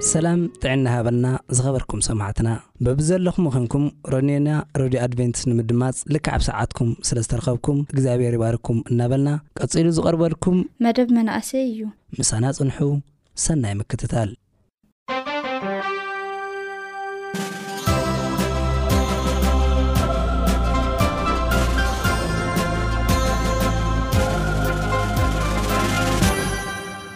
ሰላም ጥዕና ይሃበልና ዝኸበርኩም ሰማዕትና በብዘለኹም ኸንኩም ረንዮና ረድዮ ኣድቨንትስ ንምድማጽ ልክዕ ኣብ ሰዓትኩም ስለ ዝተረኸብኩም እግዚኣብሔር ይባርኩም እናበልና ቀጺሉ ዝቐርበልኩም መደብ መናእሰይ እዩ። ምሳና ጽንሑ ሰናይ ምክትታል።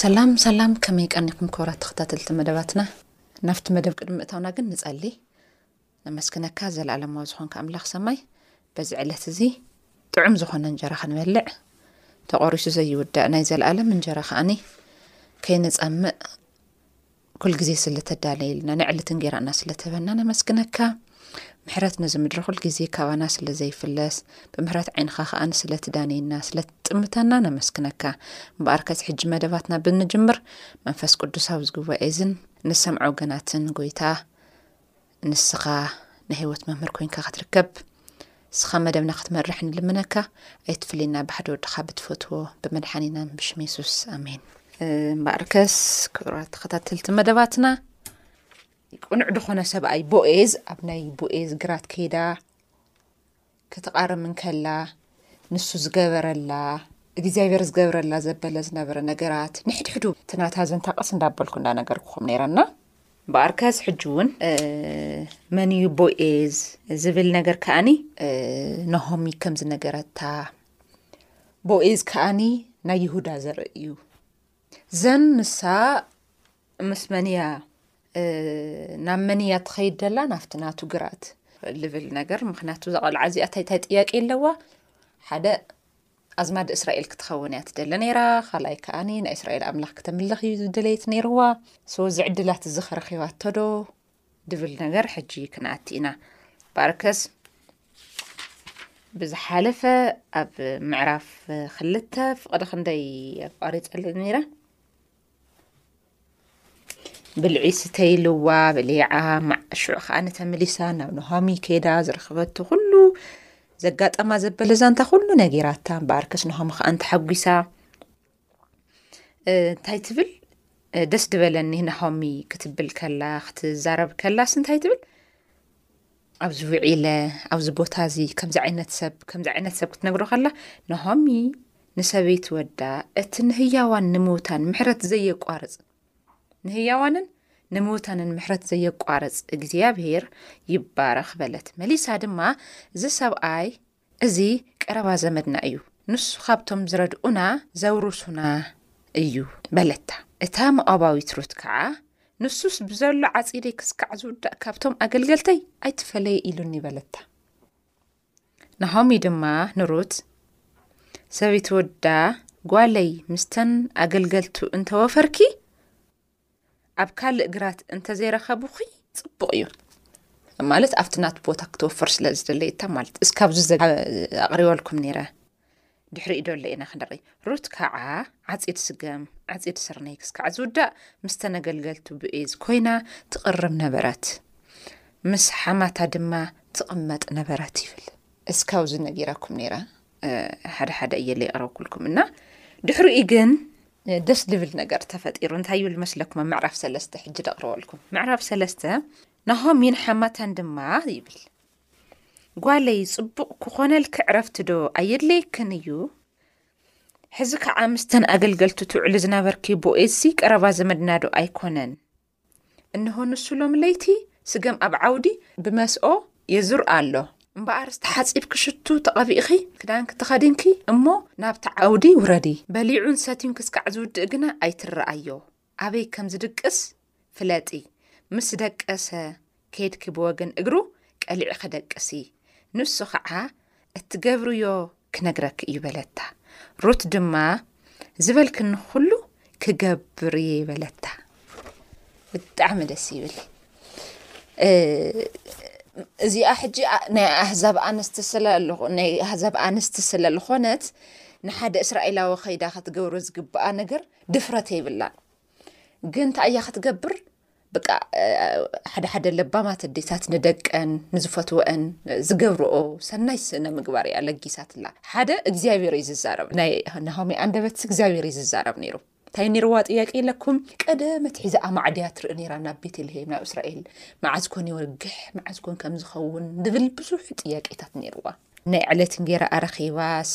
ሰላም ሰላም ከመይ ቀኒኩም ክብራት ተከታተልቲ መደባትና ናብቲ መደብ ቅድሚ ምእታውና ግን ንጸሊ ነመስግነካ ዘለኣለማዊ ዝኮንካ ኣምላኽ ሰማይ በዚ ዕለት እዚ ጥዑም ዝኮነ እንጀራ ክንበልዕ ተቆሪሱ ዘይውዳእ ናይ ዘለኣለም እንጀራ ከዓኒ ከይንጸምእ ኩል ግዜ ስለተዳለየልና ንዕሊ ትንጌራና ስለተበና ነመስግነካ ምሕረት ነዚ ምድሪ ኩል ግዜ ካባና ስለ ዘይፍለስ ብምሕረት ዓይንኻ ከኣን ስለትዳነየና ስለትጥምተና ነመስግነካ እምበኣር ከቲ ሕጂ መደባትና ብንጅምር መንፈስ ቅዱሳዊ ዝግባኤ እዝን ንሰምዖ ገናትን ጎይታ ንስኻ ናይ ህይወት መምህር ኮይንካ ክትርከብ ንስኻ መደብና ክትመርሕ ንልምነካ ኣይትፍለየና ብሓደ ወድኻ ብትፈትዎ ብመድሓኒናን ብሽም የሱስ ኣሜን እምበኣርከስ ክብራት ተኸታተልቲ መደባትና ቅኑዕ ዝኾነ ሰብኣይ ቦኤዝ ኣብ ናይ ቦኤዝ ግራት ከይዳ ክትቓረም እንከላ ንሱ ዝገበረላ እግዚኣብሔር ዝገብረላ ዘበለ ዝነበረ ነገራት ንሕድሕዱ ትናታ ዘንታ ቀስ እንዳበልኩ እንዳነገርኩኹም ነይረና ብኣርከስ ሕጂ እውን መን እዩ ቦኤዝ ዝብል ነገር ከዓኒ ነሆሚ ከም ዝነገረታ ቦኤዝ ከዓኒ ናይ ይሁዳ ዘርኢ እዩ ዘን ንሳ ምስ መንያ ናብ መንያ ትኸይድ ደላ ናፍቲ ናቱ ግራት ልብል ነገር ምክንያቱ ዘቐልዓ እዚኣ ታይታይ ጥያቂ ኣለዋ ሓደ ኣዝማዲ እስራኤል ክትኸውን እያ ትደሊ ነይራ ካልኣይ ከዓኒ ናይ እስራኤል ኣምላኽ ክተምልኽ እዩ ዝደለየት ነይርዋ ሶ ዝዕድላት እዚ ከረኪባቶዶ ድብል ነገር ሕጂ ክንኣቲ ኢና ባርከስ ብዝሓለፈ ኣብ ምዕራፍ ክልተ ፍቕዲ ክንደይ ኣቋሪፀለ ነይረ ብልዒ ስተይ ልዋ ብሊዓ ሽዑ ከዓ ንተመሊሳ ናብ ኖሃሚ ከይዳ ዝረኽበቱ ኩሉ ዘጋጠማ ዘበለ ዛንታ ኩሉ ነጊራታ በኣርከስ ኖሃሚ ከዓ እንተሓጒሳ እንታይ ትብል ደስ ድበለኒ ናሆሚ ክትብል ከላ ክትዛረብ ከላስ እንታይ ትብል ኣብዚ ውዒለ ኣብዚ ቦታ እዚ ከምዚ ዓይነት ሰብ ከምዚ ዓይነት ሰብ ክትነግሮ ከላ ንሆሚ ንሰበይቲ ወዳ እቲ ንህያዋን ንምውታን ምሕረት ዘየቋርፅ ንህያዋንን ንምውታንን ምሕረት ዘየቋርፅ እግዚኣብሄር ይባረኽ በለት። መሊሳ ድማ እዚ ሰብኣይ እዚ ቀረባ ዘመድና እዩ፣ ንሱ ኻብቶም ዚረድኡና ዜውርሱና እዩ በለታ። እታ ሞኣባዊት ሩት ከኣ፣ ንሱስ ብዘሎ ዓጺደይ ክስካዕ ዝውዳእ ካብቶም ኣገልገልተይ ኣይትፈለየ ኢሉኒ በለታ። ናሆሚ ድማ ንሩት፣ ሰበይቲ ወዳ ጓለይ ምስተን ኣገልገልቱ እንተ ወፈርኪ፣ ኣብ ካልእ ግራት እንተዘይረኸብኺ ፅቡቕ እዩ ማለት ኣብቲ ናት ቦታ ክትወፍር ስለ ዝደለየታ ማለት እስካብዚ ኣቕሪበልኩም ነይረ ድሕሪኡ ደሎ ኢና ክንርኢ ሩት ከዓ ዓፂድ ስገም ዓፂድ ስርነይ ክስካዕ ዝውዳእ ምስ ተነገልገልቱ ብኤዝ ኮይና ትቕርብ ነበረት ምስ ሓማታ ድማ ትቕመጥ ነበረት ይብል እስካብዚ ነጊረኩም ነይረ ሓደ ሓደ እየለ ይቕረብኩልኩም እና ድሕሪኡ ግን ደስ ድብል ነገር ተፈጢሩ እንታይ ይብል መስለኩም ኣብ ምዕራፍ ሰለስተ ሕጂ ደቕርበልኩም ምዕራፍ ሰለስተ ናሆም ይን ሓማታን ድማ ይብል ጓለይ ጽቡቕ ክኾነልኪ ዕረፍቲ ዶ ኣየድለየክን እዩ ሕዚ ከዓ ምስተን ኣገልገልቱ ትውዕሊ ዝነበርኪ ቦኤዝሲ ቀረባ ዘመድናዶ ኣይኮነን እንሆ ንሱ ሎም ለይቲ ስገም ኣብ ዓውዲ ብመስኦ የዙር ኣሎ። እምበኣርስ ተሓጺብኪ ሽቱ ተቐቢእኺ ክዳንኪ ተኸዲንኪ እሞ ናብቲ ዓውዲ ውረዲ። በሊዑን ሰትዩን ክስካዕ ዝውድእ ግና ኣይትረኣዮ። ኣበይ ከም ዝድቅስ ፍለጢ። ምስ ደቀሰ ኬድኪ ብወገን እግሩ ቀሊዒ ክደቅሲ ንሱ ኸዓ እትገብርዮ ክነግረኪ እዩ በለታ ሩት ድማ ዝበልክኒ ኩሉ ክገብር እየ በለታ ብጣዕሚ ደስ ይብል እዚኣ ሕጂ ናይ ኣህዛብ ኣንስቲ ናይ ኣህዛብ ኣንስቲ ስለ ዝኾነት ንሓደ እስራኤላዊ ከይዳ ክትገብሮ ዝግብኣ ነገር ድፍረት የብላን ግን እንታይ እያ ክትገብር በቃ ሓደ ሓደ ለባማት ኣዴታት ንደቀን ንዝፈትወአን ዝገብርኦ ሰናይ ስነ ምግባር እያ ለጊሳትላ። ሓደ እግዚኣብሔር እዩ ዝዛረብ፣ ናይ ናሆሚ ኣንደበትሲ እግዚኣብሔር እዩ ዝዛረብ ነይሩ። እንታይ ነይርዋ ጥያቄ ኢለኩም ቀደም ኣትሒዛ ኣማዕድያ ትርኢ ነይራ ናብ ቤተልሄም ናብ እስራኤል መዓዝ ኮን ይወግሕ መዓዝ ኮን ከም ዝኸውን ዝብል ብዙሕ ጥያቄታት ነይርዋ ናይ ዕለት እንጌራ ኣረኺባስ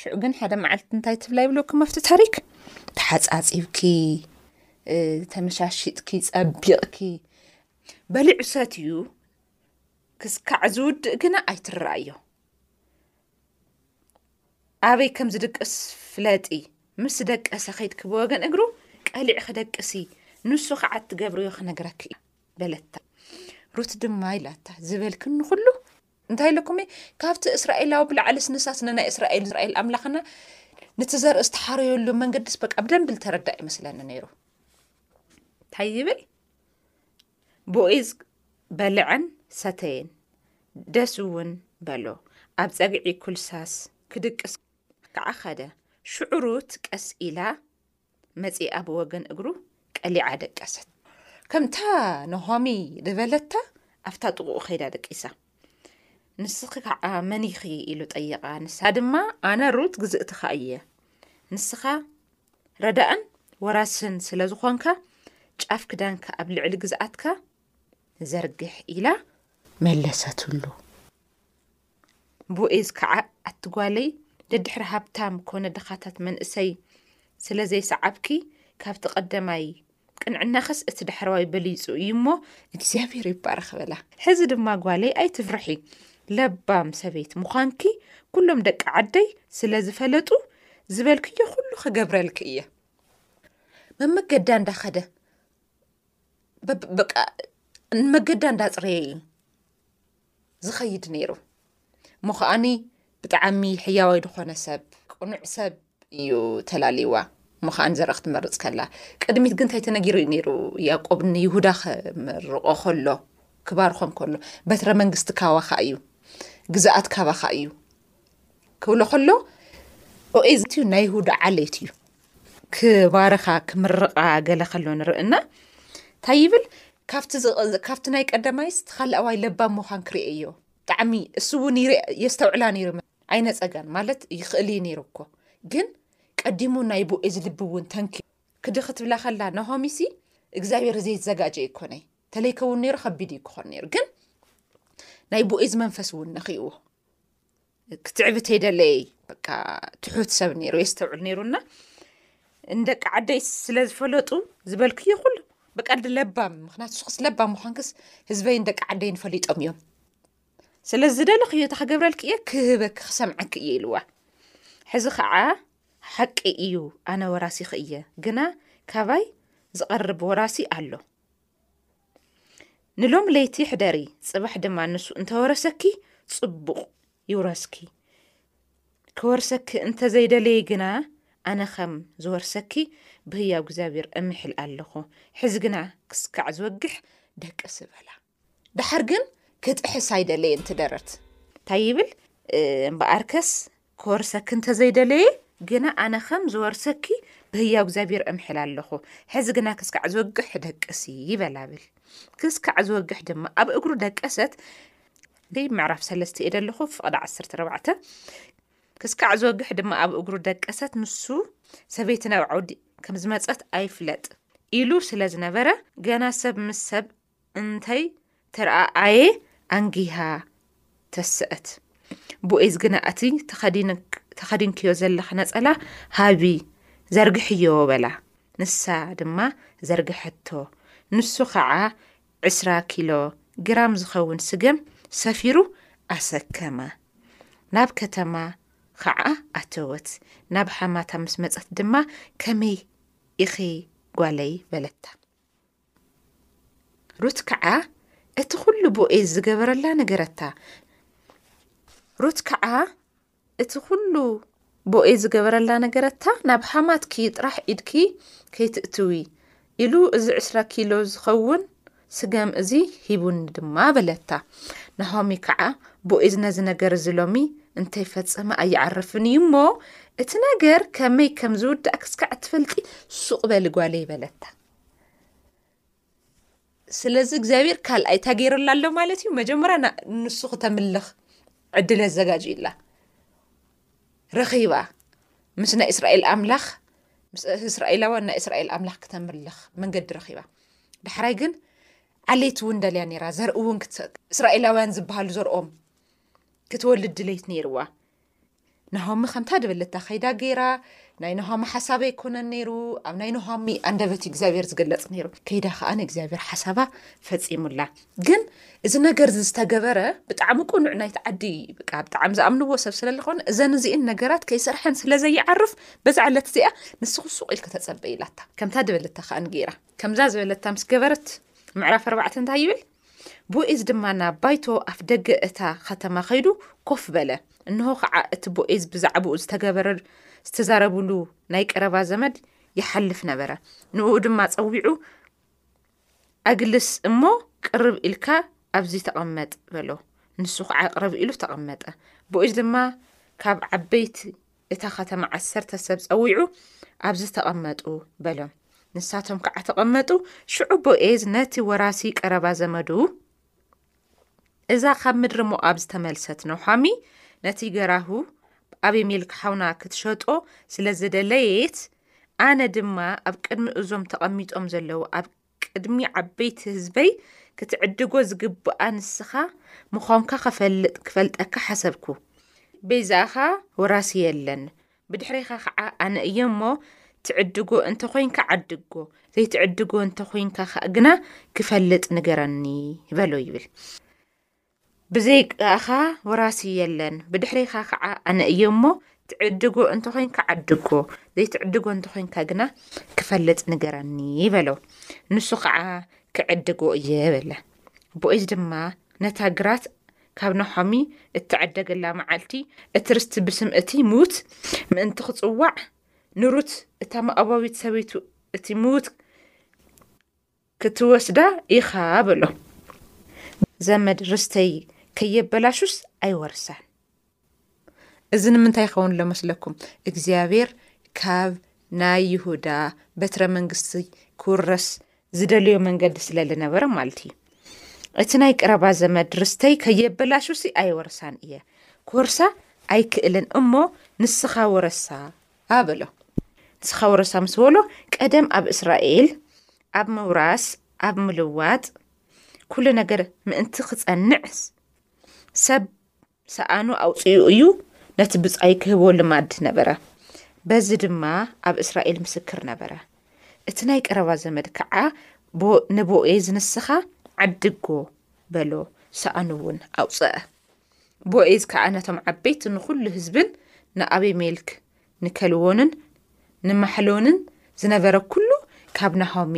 ሽዑ ግን ሓደ መዓልቲ እንታይ ትብላ ይብለኩም ኣብቲ ታሪክ ተሓፃፂብኪ ተመሻሽጥኪ ፀቢቕኪ በሊዑ ሰት እዩ ክስካዕ ዝውድእ ግና ኣይትረኣዮ ኣበይ ከም ዝድቅስ ፍለጢ ምስ ደቀሰ ከይድኪ ብወገን እግሩ ቀሊዕ ክደቅሲ ንሱ ከዓ እትገብርዮ ክነግረኪ እዩ በለታ ሩት ድማ ኢላታ ዝበልክንኩሉ እንታይ ኢሉኩም እዩ ካብቲ እስራኤላዊ ብላዕልስ ንሳስ ንናይ እስራኤል እስራኤል ኣምላኽና ነቲ ዘርኢ ዝተሓረየሉ መንገዲስ በቃ ብደንቢ ዝተረዳእ ይመስለኒ ነይሩ እንታይ ይብል ቦኤዝ በልዐን ሰተየን ደስ እውን በሎ ኣብ ፀግዒ ኩልሳስ ክድቅስ ከዓ ኸደ ሽዑ ሩት ቀስ ኢላ መጺኣ ብወገን እግሩ ቀሊዓ ደቀሰት። ከምታ ንሆሚ ዝበለታ ኣብታ ጥቕኡ ከይዳ ደቂሳ። ንስኺ ከዓ መን ኢኺ ኢሉ ጠየቓ። ንሳ ድማ ኣነ ሩት ግዝእትኻ እየ፣ ንስኻ ረዳእን ወራስን ስለ ዝኾንካ ጫፍ ክዳንካ ኣብ ልዕሊ ግዝኣትካ ዘርግሕ ኢላ መለሰትሉ። ቦኤዝ ከዓ ኣቲ ጓለይ ደድሕሪ ሃብታም ኮነ ድኻታት መንእሰይ ስለ ዘይሰዓብኪ ካብቲ ቀደማይ ቅንዕናኽስ እቲ ዳሕረዋይ በሊፁ እዩ እሞ እግዚኣብሔር ይባረኽ በላ። ሕዚ ድማ ጓለይ ኣይትፍርሒ ለባም ሰበይቲ ምዃንኪ ኩሎም ደቂ ዓደይ ስለ ዝፈለጡ ዝበልክዮ ኩሉ ክገብረልኪ እየ። መመገዳ እንዳኸደ በቃ መገዳ እንዳፅረየ እዩ ዝኸይድ ነይሩ እሞ ከዓኒ ብጣዕሚ ሕያዋይ ዝኾነ ሰብ ቅኑዕ ሰብ እዩ ተላልይዋ እሞ ከዓ ዘረኽ ትመርፅ ከላ ቅድሚት ግን እንታይ ተነጊሩ እዩ ነይሩ ያቆብ ንይሁዳ ክምርቆ ከሎ ክባርኾም ከሎ በትረ መንግስቲ ካባኻ እዩ ግዛኣት ካባኻ እዩ ክብሎ ከሎ ኦኤዝዩ ናይ ይሁዳ ዓሌት እዩ ክባርኻ ክምርቓ ገለ ከሎ ንርኢ እና እንታይ ይብል ካብቲ ናይ ቀዳማይስ ተካላኣዋይ ለባም ምዃን ክርኤ እዮ ጣዕሚ እሱ እውን የስተውዕላ ነይሩ ኣይነፀጋን ማለት ይኽእል እዩ ነይሩ እኮ ግን ቀዲሙ ናይ ቦኤዝ ልቢ እውን ተንኪ ክዲ ክትብላ ከላ ናሆሚሲ እግዚኣብሔር ዘይዘጋጀ ይኮነይ ተለይከውን ነይሩ ከቢድ እዩ ክኾን ነይሩ ግን ናይ ቦኤዝ መንፈስ እውን ነኺእዎ ክትዕብት ኣይደለይ በቃ ትሑት ሰብ ነይሩ የስተውዕል ነይሩ እና እንደቂ ዓደይ ስለ ዝፈለጡ ዝበልክዮ ኩሉ ብቀልዲ ለባም ምክንያቱ ስክስ ለባም ምኳንክስ ህዝበይን ደቂ ዓደይን ፈሊጦም እዮም ስለ ዝደለክዮ እታ ክገብረልክ እየ ክህበክ ክሰምዐክ እየ ኢልዋ ሕዚ ከዓ ሓቂ እዩ ኣነ ወራሲክ እየ ግና ካባይ ዝቐርብ ወራሲ ኣሎ ንሎሚ ለይቲ ሕደሪ ጽባሕ ድማ ንሱ እንተወረሰኪ ጽቡቕ ይውረስኪ ክወርሰኪ እንተዘይደለየ ግና ኣነ ከም ዝወርሰኪ ብህያው እግዚኣብሔር እምሕል ኣለኹ ሕዚ ግና ክስካዕ ዝወግሕ ደቅስ በላ ድሓር ግን ክጥሕስ ኣይደለየን ትደረት እንታይ ይብል እምበኣርከስ ክወርሰኪ እንተ ዘይደለየ ግና ኣነ ኸም ዝወርሰኪ ብህያው እግዚኣብሔር እምሕል ኣለኹ። ሕዚ ግና ክስካዕ ዝወግሕ ደቅሲ ይበላ ብል። ክስካዕ ዝወግሕ ድማ ኣብ እግሩ ደቀሰት። ደይ ምዕራፍ ሰለስተ እየ ደለኹ ፍቕዲ ዓሰርተ ኣርባዕተ ክስካዕ ዝወግሕ ድማ ኣብ እግሩ ደቀሰት ንሱ ሰበይቲ ናብ ዓውዲ ከም ዝመጸት ኣይፍለጥ ኢሉ ስለ ዝነበረ ገና ሰብ ምስ ሰብ እንተይ ተረኣኣየ ኣንጊሃ ተሰእት። ቡኤዝ ግና እቲ ተኸዲንክዮ ዘለኺ ነጸላ ሃቢ፣ ዘርግሕዮ በላ። ንሳ ድማ ዘርግሐቶ። ንሱ ኸዓ ዕስራ ኪሎ ግራም ዝኸውን ስገም ሰፊሩ ኣሰከማ። ናብ ከተማ ኸዓ ኣተወት። ናብ ሓማታ ምስ መጸት ድማ ከመይ ኢኺ ጓለይ በለታ። ሩት ከዓ እቲ ዅሉ ቦኤዝ ዝገበረላ ነገረታ ሩት ከዓ እቲ ዅሉ ቦኤዝ ዝገበረላ ነገረታ ናብ ሓማትኪ ጥራሕ ኢድኪ ከይትእትዊ ኢሉ እዚ ዕስራ ኪሎ ዝኸውን ስገም እዚ ሂቡኒ ድማ በለታ ናሆሚ ከዓ ቦኤዝ ነዚ ነገር እዚ ሎሚ እንተይፈጸመ ኣይዓርፍን እዩ እሞ እቲ ነገር ከመይ ከም ዝውዳእ ክስካዕ እትፈልጢ ሱቕ በሊ ጓለይ በለታ ስለዚ እግዚኣብሔር ካልኣይ እታ ገይርላ ኣሎ ማለት እዩ መጀመርያ ንሱ ክተምልኽ ዕድል ኣዘጋጅዩላ ረኺባ ምስ ናይ እስራኤል ኣምላኽ ምስ እስራኤላውያን ናይ እስራኤል ኣምላኽ ክተምልኽ መንገዲ ረኺባ ዳሕራይ ግን ዓሌት እውን ደልያ ነይራ ዘርኢ እውን እስራኤላውያን ዝበሃሉ ዘርኦም ክትወልድ ድሌት ነይርዋ ናሆሚ ከምታ ድብልታ ከይዳ ገይራ ናይ ኖሃሚ ሓሳብ ኣይኮነን ነይሩ ኣብ ናይ ኖሃሚ ኣንደበት ዩ እግዚኣብሔር ዝግለፅ ነይሩ ከይዳ ከዓ ንእግዚኣብሔር ሓሳባ ፈፂሙላ ግን እዚ ነገር እዚ ዝተገበረ ብጣዕሚ ቁኑዕ ናይቲ ዓዲ ብቃ ብጣዕሚ ዝኣምንዎ ሰብ ስለዝኮነ እዘን እዚእን ነገራት ከይሰርሐን ስለዘይዓርፍ በዛ ዕለት እዚኣ ንስኹ ሱቅ ኢልክ ተፀበ ኢላታ ከምታ ድበለታ ከዓ ንገይራ ከምዛ ዝበለታ ምስ ገበረት ምዕራፍ ኣርባዕተ እንታይ ይብል ቦኤዝ ድማ ናብ ባይቶ ኣፍ ደገ እታ ኸተማ ኸይዱ ኮፍ በለ። እንሆ ኸዓ እቲ ቦኤዝ ብዛዕባኡ ዝተገበረ ዝተዛረቡሉ ናይ ቀረባ ዘመድ ይሓልፍ ነበረ። ንእኡ ድማ ጸዊዑ ኣግልስ እሞ ቅርብ ኢልካ ኣብዚ ተቐመጥ በሎ። ንሱ ኸዓ ቅረብ ኢሉ ተቐመጠ። ቦኤዝ ድማ ካብ ዓበይቲ እታ ኸተማ ዓሰርተ ሰብ ጸዊዑ፣ ኣብዚ ተቐመጡ በሎም። ንሳቶም ከዓ ተቐመጡ። ሽዑ ቦኤዝ ነቲ ወራሲ ቀረባ ዘመዱ፣ እዛ ካብ ምድሪ ሞኣብ ዝተመልሰት ኖሓሚ፣ ነቲ ገራሁ ኣቤሜልክ ሓውና ክትሸጦ ስለ ዝደለየት፣ ኣነ ድማ ኣብ ቅድሚ እዞም ተቐሚጦም ዘለዉ ኣብ ቅድሚ ዓበይቲ ህዝበይ ክትዕድጎ ዝግብኣ ንስኻ ምዃንካ ክፈልጥ ክፈልጠካ ሓሰብኩ። በይዛኻ ወራሲ የለን፣ ብድሕሬኻ ከዓ ኣነ እየ እሞ ትዕድጎ እንተ ኾይንካ ዓድጎ፣ ዘይትዕድጎ እንተ ኾይንካ ግና ክፈልጥ ንገረኒ በሎ ይብል። ብዘይካኻ ወራሲ የለን፣ ብድሕሬኻ ከዓ ኣነ እየ እሞ ትዕድጎ እንተኾይንካ ዓድጎ፣ ዘይትዕድጎ እንተኾይንካ ግና ክፈልጥ ንገረኒ በሎ። ንሱ ከዓ ክዕድጎ እየ በለ። ቦኤዝ ድማ ነታ ግራት ካብ ናሖሚ እትዕደገላ መዓልቲ እቲ ርስቲ ብስም እቲ ምዉት ምእንቲ ክጽዋዕ ንሩት እታ መኣባዊት ሰበይቱ እቲ ምዉት ክትወስዳ ኢኻ በሎ። ዘመድ ርስተይ ከየበላሹስ ኣይወርሳን። እዚ ንምንታይ ይኸውን ኣሎ መስለኩም? እግዚኣብሔር ካብ ናይ ይሁዳ በትረ መንግስቲ ክውረስ ዝደልዮ መንገዲ ስለ ዝነበረ ማለት እዩ። እቲ ናይ ቀረባ ዘመድ ርስተይ ከየበላሹሲ ኣይወርሳን እየ ክወርሳ ኣይክእልን እሞ ንስኻ ወረሳ ኣበሎ። ንስኻ ወረሳ ምስ በሎ፣ ቀደም ኣብ እስራኤል ኣብ ምውራስ፣ ኣብ ምልዋጥ፣ ኩሉ ነገር ምእንቲ ክጸንዕ ሰብ ሰኣኑ ኣውጽኡ እዩ ነቲ ብጻይ ክህቦ ልማድ ነበረ። በዚ ድማ ኣብ እስራኤል ምስክር ነበረ። እቲ ናይ ቀረባ ዘመድ ከዓ ንቦኤዝ ንስኻ ዓድጎ በሎ፣ ሰኣኑ እውን ኣውጽአ። ቦኤዝ ከኣ ነቶም ዓበይቲ ንዅሉ ህዝብን ንኣቤሜልክ ንከልዎንን ንማሕሎንን ዝነበረ ኵሉ ካብ ናሆሚ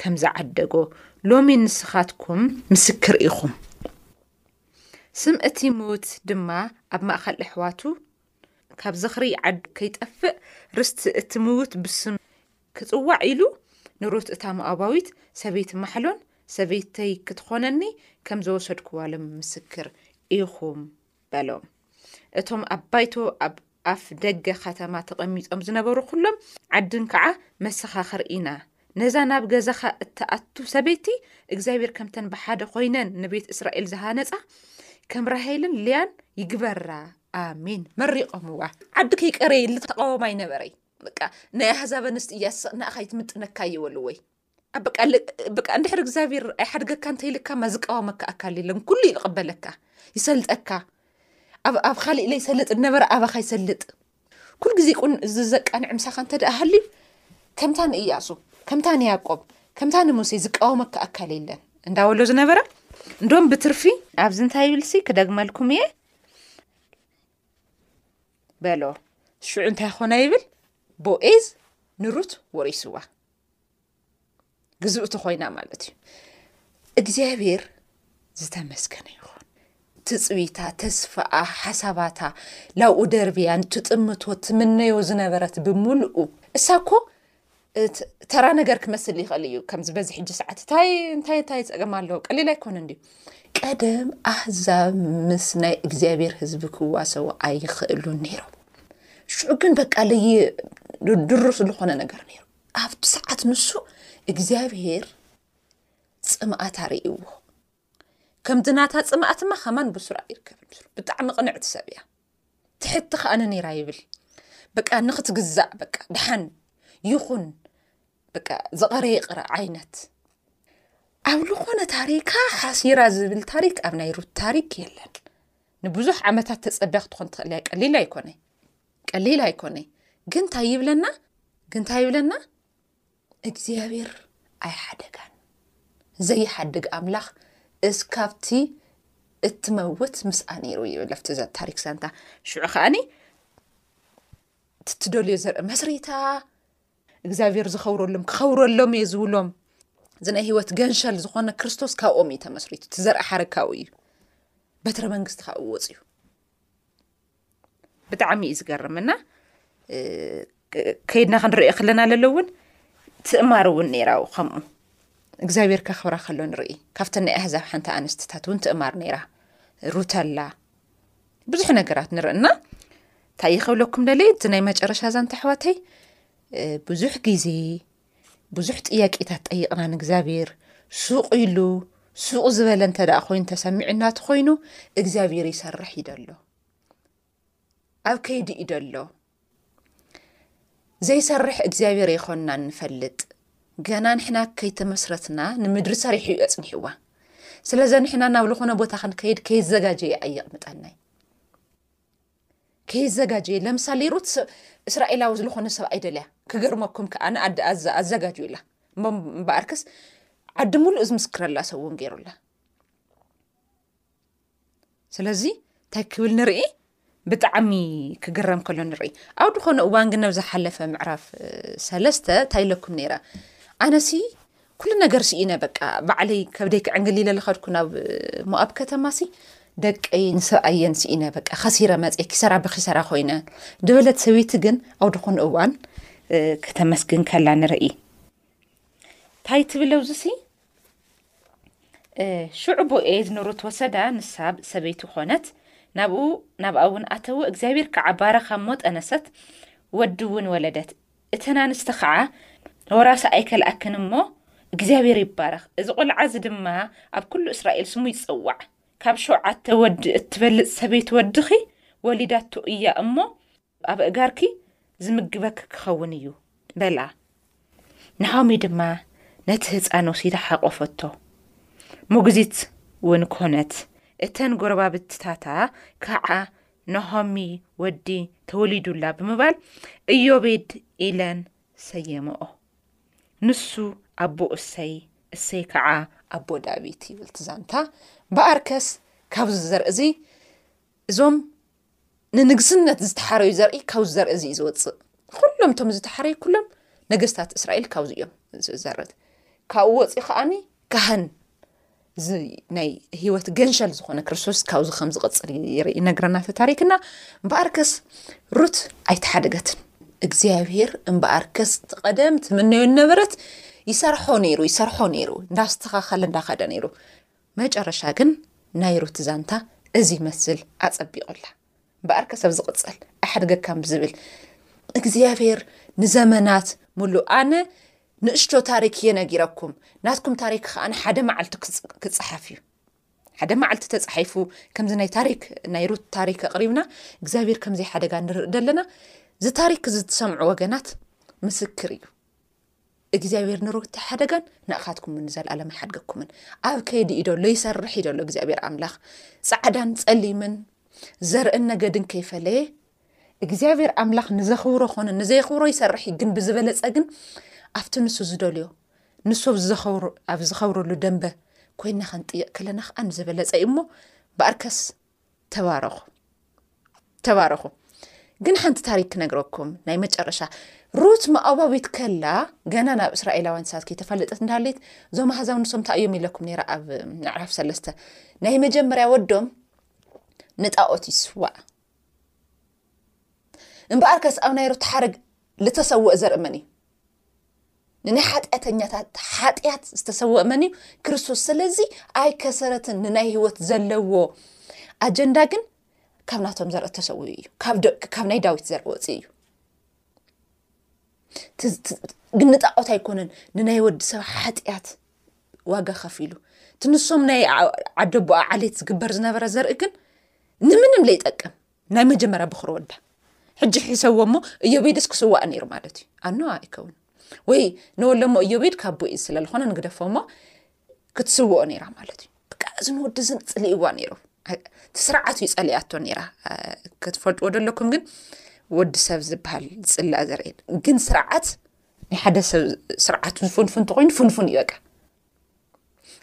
ከም ዝዓደጎ ሎሚ ንስኻትኩም ምስክር ኢኹም። ስም እቲ ምዉት ድማ ኣብ ማእከል ኣሕዋቱ ካብ ዝኽሪ ዓዱ ከይጠፍእ ርስቲ እቲ ምውት ብስም ክጽዋዕ ኢሉ ንሩት እታ ሞኣባዊት ሰበይቲ ማሕሎን ሰበይተይ ክትኾነኒ ከም ዘወሰድኩዋ ሎም ምስክር ኢኹም በሎም። እቶም ኣብ ባይቶ ኣብ ኣፍ ደገ ኸተማ ተቐሚጦም ዝነበሩ ዅሎም ዓድን ከዓ መሰኻኽር ኢና ነዛ ናብ ገዛኻ እትኣቱ ሰበይቲ እግዚኣብሔር ከምተን ብሓደ ኮይነን ንቤት እስራኤል ዝሃነፃ ከም ራሄልን ልያን ይግበራ ኣሜን መሪቆምዋ ዓዲ ከይቀረየ ልተቃወማ ይነበረይ በቃ ናይ ኣህዛብ ኣንስቲ እያ ንኣኻ ይትምጥነካ ይበልወይ በቃ እንድሕር እግዚኣብሔር ኣይሓድገካ እንተይልካማ ዝቃወመካ ኣካል የለን ኩሉ ይቕበለካ ይሰልጠካ ኣብ ካልእ ለይሰልጥ ዝነበረ ኣባኻ ይሰልጥ ኩሉ ግዜ ዘቃንዕ ምሳኻ እንተ ደኣ ሃልዩ ከምታ ንእያሱ ከምታ ንያቆብ ከምታ ንሙሴ ዝቃወመካ ኣካል የለን እንዳበሎ ዝነበረ እንዶም ብትርፊ ኣብዚ እንታይ ይብልሲ ክደግመልኩም እየ በሎ ሽዑ እንታይ ኮነ ይብል ቦኤዝ ንሩት ወሪስዋ ግዝኡ ተኮይና ማለት እዩ እግዚኣብሔር ዝተመስገነ ይኹን ትፅቢታ ተስፋኣ ሓሳባታ ላብኡ ደርብያ ንትጥምቶ ትምነዮ ዝነበረት ብምልኡ እሳ እኮ ተራ ነገር ክመስል ይኽእል እዩ ከምዚ በዚ ሕጂ ሰዓት እታይ እንታይ እንታይ ፀገም ኣለዎ ቀሊል ኣይኮነ እንድዩ ቀደም ኣህዛብ ምስ ናይ እግዚኣብሔር ህዝቢ ክዋሰቡ ኣይኽእሉን ነይሮም ሽዑ ግን በቃ ለይ ድሩስ ዝኾነ ነገር ነይሩ ኣብቲ ሰዓት ንሱ እግዚኣብሄር ጽምኣታ ርእይዎ ከምቲ ናታ ጽምኣት እማ ከማን ብሱራ ይርከብ ምስሉ ብጣዕሚ ቅንዕቲ ሰብ እያ ትሕቲ ከኣነ ነይራ ይብል በቃ ንክትግዛእ በቃ ድሓን ይኹን በቃ ዝቐረ ይቕረ ዓይነት ኣብ ዝኾነ ታሪካ ሓሲራ ዝብል ታሪክ ኣብ ናይ ሩት ታሪክ የለን ንብዙሕ ዓመታት ተጸቢያ ክትኾን ትኽእል እያ ቀሊል ኣይኮነ ቀሊል ኣይኮነ ግን እንታይ ይብለና ግን እንታይ ይብለና እግዚኣብሔር ኣይሓደጋን ዘይሓድግ ኣምላኽ እስካብቲ እትመውት ምስኣ ነይሩ ይብል ኣብቲ ታሪክ ዛንታ ሽዑ ከዓኒ ትትደልዮ ዘርኢ መስሪታ እግዚኣብሔር ዝኸብረሎም ክኸብረሎም እየ ዝብሎም እዚ ናይ ህይወት ገንሸል ዝኾነ ክርስቶስ ካብኦም እዩ ተመስሪቱ እቲ ዘርኢ ሓረግ ካብኡ እዩ በትረ መንግስቲ ካብኡ ወፅዩ ብጣዕሚ እዩ ዝገርምና ከይድና ክንሪኦ ከለና ለሎ እውን ትእማር እውን ነይራ ከምኡ እግዚኣብሔር ከኽብራ ከሎ ንርኢ ካብቲ ናይ ኣህዛብ ሓንቲ ኣንስትታት እውን ትእማር ነይራ ሩተላ ብዙሕ ነገራት ንርእና እንታይ ይኸብለኩም ደለ እቲ ናይ መጨረሻ ዛንታ ኣሕዋተይ ብዙሕ ግዜ ብዙሕ ጥያቄታት ጠይቕና ንእግዚኣብሔር ሱቅ ኢሉ ሱቅ ዝበለ እንተ ደኣ ኮይኑ ተሰሚዑ እናት ኾይኑ እግዚኣብሔር ይሰርሕ እዩ ደሎ ኣብ ከይዲ እዩ ደሎ ዘይሰርሕ እግዚኣብሔር የኾንና እንፈልጥ ገና ንሕና ከይተመስረትና ንምድሪ ሰሪሑ እዩ ኣፅኒሕዋ ስለዚ ንሕና ናብ ዝኾነ ቦታ ክንከይድ ከይዘጋጀየ ኣየቕምጠናይ ከይዘጋጀየ ለምሳሌ ሩት እስራኤላዊ ዝኾነ ሰብ ኣይደልያ ክገርመኩም ከዓ ንኣደ ኣዘጋጅዩ ላ እምበኣርክስ ዓዲ ሙሉእ ዝምስክረላ ሰብውን ገይሩላ ስለዚ እንታይ ክብል ንርኢ ብጣዕሚ ክግረም ከሎ ንርኢ ኣብ ድኾነ እዋን ግን ኣብዝሓለፈ ምዕራፍ ሰለስተ እንታይ ኢለኩም ነይረ ኣነሲ ኩሉ ነገር ስኢነ በቃ ባዕለይ ከብደይ ክዕንግል ኢለ ዝኸድኩ ናብ ሞኣብ ከተማሲ ደቀይን ሰብኣየን ስኢነ በቃ ከሲረ መፀ ኪሰራ ብኪሰራ ኮይነ ድበለት ሰበይቲ ግን ኣብ ድኾነ እዋን ከተመስግን ከላ ንርኢ እንታይ ትብለውዝሲ ሽዑ ቦኤዝ ንሩት ወሰዳ፣ ንሳ ሰበይቱ ዀነት፣ ናብኡ ናብኣ እውን ኣተወ፣ እግዚኣብሔር ከዓ ባረኻ እሞ ጠነሰት፣ ወዲ እውን ወለደት። እተን ኣንስቲ ከዓ ወራሲ ኣይከልኣክን እሞ እግዚኣብሔር ይባረኽ፣ እዚ ቈልዓ እዚ ድማ ኣብ ኵሉ እስራኤል ስሙ ይጽዋዕ፣ ካብ ሸውዓተ ወዲ እትበልጽ ሰበይቲ ወድኺ ወሊዳቶ እያ እሞ ኣእጋርኪ ዝምግበኪ ክኸውን እዩ በላ። ናሆሚ ድማ ነቲ ህፃን ወሲዳ ሓቖፈቶ። ሞግዚት እውን ኮነት። እተን ጎረባብትታታ ከዓ ናሆሚ ወዲ ተወሊዱላ ብምባል እዮቤድ ኢለን ሰየምኦ። ንሱ ኣቦ እሰይ፣ እሰይ ከዓ ኣቦ ዳዊት ይብል እቲ ዛንታ። በኣርከስ ካብዚ ዘርእዚ እዞም ንንግስነት ዝተሓረዩ ዘርኢ ካብዚ ዘርኢ እዚ እዩ ዝወፅእ ኩሎም እቶም ዝተሓረዩ ኩሎም ነገስታት እስራኤል ካብዚ እዮም ዝዘረት ካብኡ ወፂ ከዓኒ ካህን እዚ ናይ ሂወት ገንሸል ዝኾነ ክርስቶስ ካብዚ ከም ዝቕፅል ይነግረና እቲ ታሪክና እምበኣርከስ ሩት ኣይተሓደገትን እግዚኣብሄር እምበኣርከስ ትቐደም ትምነዮ ነበረት ይሰርሖ ነይሩ ይሰርሖ ነይሩ እንዳስተኻኸለ እንዳኸደ ነይሩ መጨረሻ ግን ናይ ሩት ዛንታ እዚ ይመስል ኣጸቢቁላ እምበኣር ከሰብ ዝቅጽል ኣይሓድገካን ብዝብል እግዚኣብሔር ንዘመናት ሙሉ ኣነ ንእሽቶ ታሪክ እየ ነጊረኩም ናትኩም ታሪክ ከኣ ሓደ መዓልቲ ክጽሓፍ እዩ ሓደ መዓልቲ ተጻሒፉ ከምዚ ናይ ታሪክ ናይ ሩት ታሪክ ኣቅሪብና እግዚኣብሔር ከምዘይ ሓደጋ ንርእ ደለና እዚ ታሪክ እዚ ትሰምዑ ወገናት ምስክር እዩ እግዚኣብሔር ንሩታ ሓደጋን ንኣኻትኩምን ንዘልኣለም ኣይሓድገኩምን ኣብ ከይዲ ኢዶ ለይሰርሕ ኢዶሎ እግዚኣብሔር ኣምላኽ ፃዕዳን ፀሊምን ዘርእን ነገድን ከይፈለየ እግዚኣብሔር ኣምላኽ ንዘኽብሮ ኮነ ንዘይኽብሮ ይሰርሕ እዩ ግን ብዝበለፀ ግን ኣብቲ ንሱ ዝደልዮ ንሱ ኣብ ዝኸብረሉ ደንበ ኮይና ከንጥይቕ ከለና ከዓ ንዝበለፀ እዩ እሞ ብኣርከስ ተባረኹ ተባረኹ። ግን ሓንቲ ታሪክ ክነግረኩም ናይ መጨረሻ ሩት መኣባቢት ከላ ገና ናብ እስራኤላውያን ሳት ከይተፈለጠት እንዳሃለየት እዞም ኣህዛብ ንሶም እንታይ እዮም ኢለኩም ነራ ኣብ ምዕራፍ ሰለስተ ናይ መጀመርያ ወዶም ንጣኦት ይስዋዕ እምበኣር ከስ ኣብ ናይ ሩት ሓረግ ዝተሰውእ ዘርኢ መን እዩ ንናይ ሓጢኣተኛታት ሓጢኣት ዝተሰወእ መን እዩ? ክርስቶስ። ስለዚ ኣይከሰረትን። ንናይ ህይወት ዘለዎ ኣጀንዳ ግን ካብ ናቶም ዘርኢ ተሰውኡ እዩ፣ ካብ ናይ ዳዊት ዘርኢ ወፅ እዩ። ግን ንጣዖት ኣይኮነን ንናይ ወዲ ሰብ ሓጢኣት ዋጋ ከፊሉ እቲ ንሶም ናይ ዓደቦኣ ዓሌት ዝግበር ዝነበረ ዘርኢ ግን ንምንም ለይጠቅም ናይ መጀመርያ ብክሪ ወልዳ ሕጂ ሒሰዎ እሞ እዮቤድስ ክስዋእ ነይሩ ማለት እዩ ኣኖ ኣይከውን ወይ ንወሎ እሞ እዮቤድ ካቦኢ ስለ ዝኾነ ንግደፎ እሞ ክትስውኦ ነይራ ማለት እዩ ብቃ እዚ ንወዲ ዝን ፅልእዋ ነይሩ እቲ ስርዓት እዩ ፀሊኣቶ ነይራ ክትፈልጥዎ ዘለኩም ግን ወዲ ሰብ ዝበሃል ዝፅላእ ዘርኢ ግን ስርዓት ናይ ሓደ ሰብ ስርዓት ዝፍንፉን ተኮይኑ ፍንፉን እዩ በቃ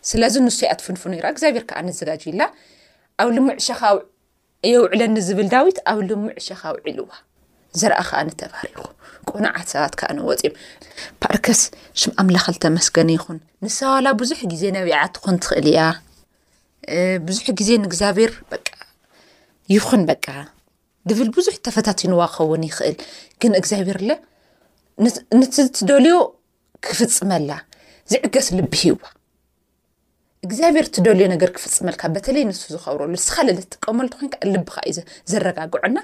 ስለዚ ንሱ እያ ትፍንፉን ነይራ እግዚኣብሔር ከዓ ነዘጋጅ ኢላ ኣብ ልሙዕ ሸኻው የውዕለኒ ዝብል ዳዊት ኣብ ልሙዕ ሸኽ ኣውዒልዋ። ዘርኣ ከኣ ንተባሪኹ፣ ቅኑዓት ሰባት ከኣ ንወጺም። ፓርከስ ሽም ኣምላኽ ልተመስገነ ይኹን። ንሳ ዋላ ብዙሕ ግዜ ነቢዓ ትኾን ትኽእል እያ። ብዙሕ ግዜ ንእግዚኣብሔር በቃ ይኹን በቃ ድብል ብዙሕ ተፈታቲንዋ ክኸውን ይኽእል ግን እግዚኣብሔር ለ ንቲ ትደልዮ ክፍፅመላ ዝዕገስ ልቢ ሂዋ እግዚኣብሔር ትደልዮ ነገር ክፍፅመልካ በተለይ ንሱ ዝኸብሮ ንስኻ ለለ ትጥቀመሉ ተኮንካ ልብኻ እዩ ዘረጋግዖና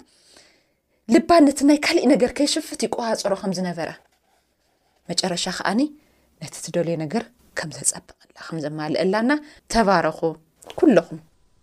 ልባ ነቲ ናይ ካሊእ ነገር ከይሽፍት ይቆሃፀሮ ከም ዝነበረ መጨረሻ ከዓኒ ነቲ ትደልዮ ነገር ከም ዘፀብቐላ ከም ዘማልአላና ተባረኹ ኩለኹም